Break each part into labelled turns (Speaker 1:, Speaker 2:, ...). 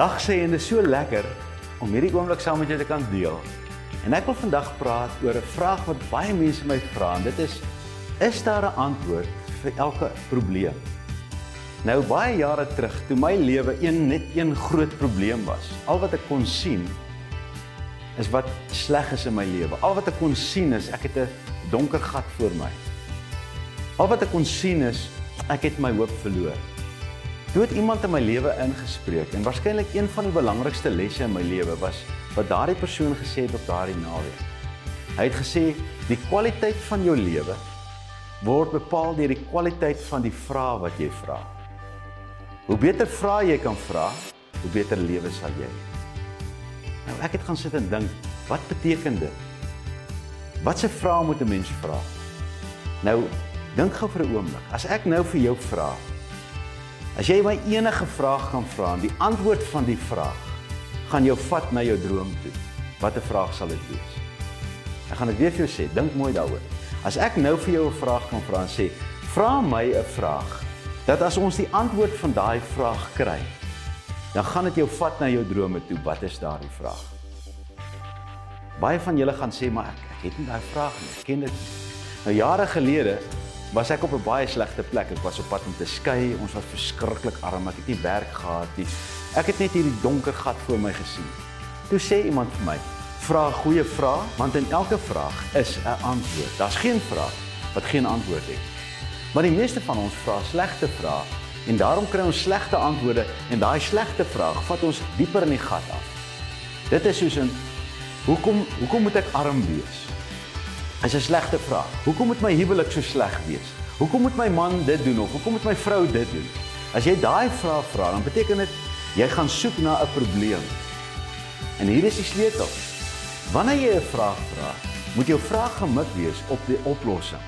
Speaker 1: Dag sê en dit is so lekker om hierdie oomblik saam met jou te kan deel. En ek wil vandag praat oor 'n vraag wat baie mense my vra en dit is is daar 'n antwoord vir elke probleem? Nou baie jare terug, toe my lewe een net een groot probleem was, al wat ek kon sien is wat sleg is in my lewe. Al wat ek kon sien is ek het 'n donker gat voor my. Al wat ek kon sien is ek het my hoop verloor. Toe het iemand in my lewe ingespreek en waarskynlik een van die belangrikste lesse in my lewe was wat daardie persoon gesê het op daardie naweek. Hy het gesê die kwaliteit van jou lewe word bepaal deur die kwaliteit van die vrae wat jy vra. Hoe beter vrae jy kan vra, hoe beter lewe sal jy hê. Nou ek het gaan sit en dink, wat beteken dit? Watse vrae moet 'n mens vra? Nou dink gou vir 'n oomblik. As ek nou vir jou vra, As jy my enige vraag kan vra en die antwoord van die vraag gaan jou vat na jou droom toe. Watter vraag sal dit wees? Ek gaan dit weer vir jou sê, dink mooi daaroor. As ek nou vir jou 'n vraag kan vra en sê, "Vra my 'n vraag." Dat as ons die antwoord van daai vraag kry, dan gaan dit jou vat na jou drome toe. Wat is daardie vraag? Baie van julle gaan sê, "Maar ek, ek het nie daai vraag nie. Ek ken dit." Nou jare gelede was ek op 'n baie slegte plek. Ek was op pad om te skei. Ons was verskriklik arm. Ek het nie werk gehad nie. Ek het net hierdie donker gat voor my gesien. Toe sê iemand vir my: "Vra goeie vraag, want in elke vraag is 'n antwoord. Daar's geen vraag wat geen antwoord het." Maar die meeste van ons vra slegte vrae en daarom kry ons slegte antwoorde en daai slegte vraag vat ons dieper in die gat af. Dit is soos 'n hoekom hoekom moet ek arm wees? Is 'n slegte vraag. Hoekom moet my huwelik so sleg wees? Hoekom moet my man dit doen of hoekom moet my vrou dit doen? As jy daai vraag vra, dan beteken dit jy gaan soek na 'n probleem. En hier is die sleutel. Wanneer jy 'n vraag vra, moet jou vraag gemik wees op die oplossing.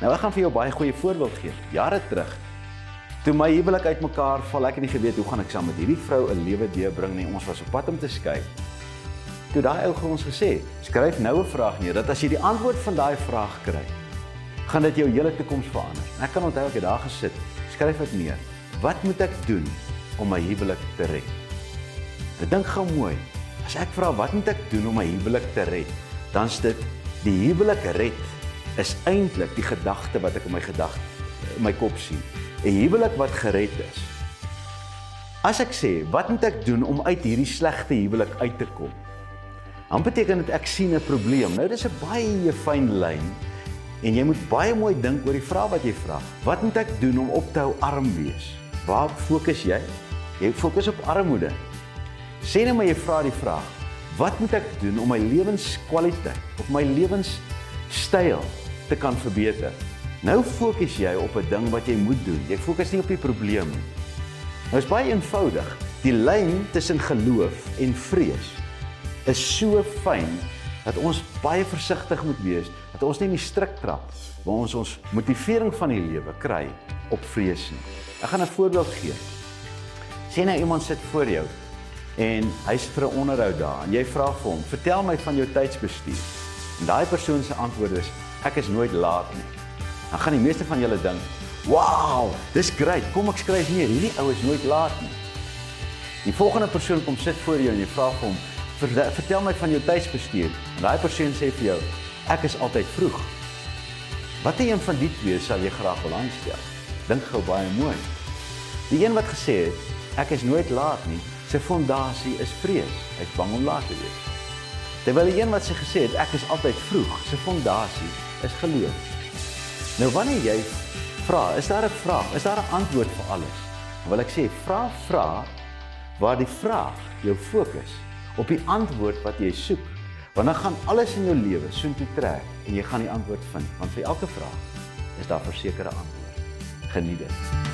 Speaker 1: Nou ek gaan vir jou baie goeie voorbeeld gee. Jare terug, toe my huwelik uitmekaar val, ek het nie geweet hoe gaan ek saam met hierdie vrou 'n lewe deurbring nie. Ons was op pad om te skei toe daai ou ons gesê, skryf nou 'n vraag neer dat as jy die antwoord van daai vraag kry, gaan dit jou hele toekoms verander. Ek kan onthou ek het daar gesit, skryf dit neer. Wat moet ek doen om my huwelik te red? Ek dink gou mooi. As ek vra wat moet ek doen om my huwelik te red, dan is dit die huwelik red is eintlik die gedagte wat ek in my gedagte in my kop sien. 'n Huwelik wat gered is. As ek sê, wat moet ek doen om uit hierdie slegte huwelik uit te kom? Dan beteken dit ek sien 'n probleem. Nou dis 'n baie fyn lyn en jy moet baie mooi dink oor die vraag wat jy vra. Wat moet ek doen om op te hou arm wees? Waar fokus jy? Jy fokus op armoede. Sê net maar jy vra die vraag. Wat moet ek doen om my lewenskwaliteit of my lewenstyl te kan verbeter? Nou fokus jy op 'n ding wat jy moet doen. Jy fokus nie op die probleem nie. Nou is baie eenvoudig. Die lyn tussen geloof en vrees is so fyn dat ons baie versigtig moet wees dat ons nie in die strik trap waar ons ons motivering van die lewe kry op vrees nie. Ek gaan 'n voorbeeld gee. Sien nou iemand sit voor jou en hy's vir 'n onderhoud daar en jy vra vir hom, "Vertel my van jou tydsbestuur." En daai persoon se antwoord is, "Ek is nooit laat nie." Dan gaan die meeste van julle dink, "Wow, dis great. Kom ek skryf neer, hierdie ou is nooit laat nie." Die volgende persoon kom sit voor jou en jy vra vir hom, vertel my van jou tydsbestuur. Daai persoon sê vir jou, ek is altyd vroeg. Watter een van die twee sal jy graag wil aanstel? Dink gou baie mooi. Die een wat gesê het, ek is nooit laat nie, sy fondasie is vrees. Hy's bang om laat te wees. Terwyl die een wat sy gesê het, ek is altyd vroeg, sy fondasie is geloof. Nou wanneer jy vra, is daar 'n vraag? Is daar 'n antwoord vir alles? Wil ek sê, vra vra waar die vraag jou fokus op die antwoord wat jy soek. Want dan gaan alles in jou lewe soontoe trek en jy gaan die antwoord vind. Want vir elke vraag is daar versekerde antwoord. Geniet dit.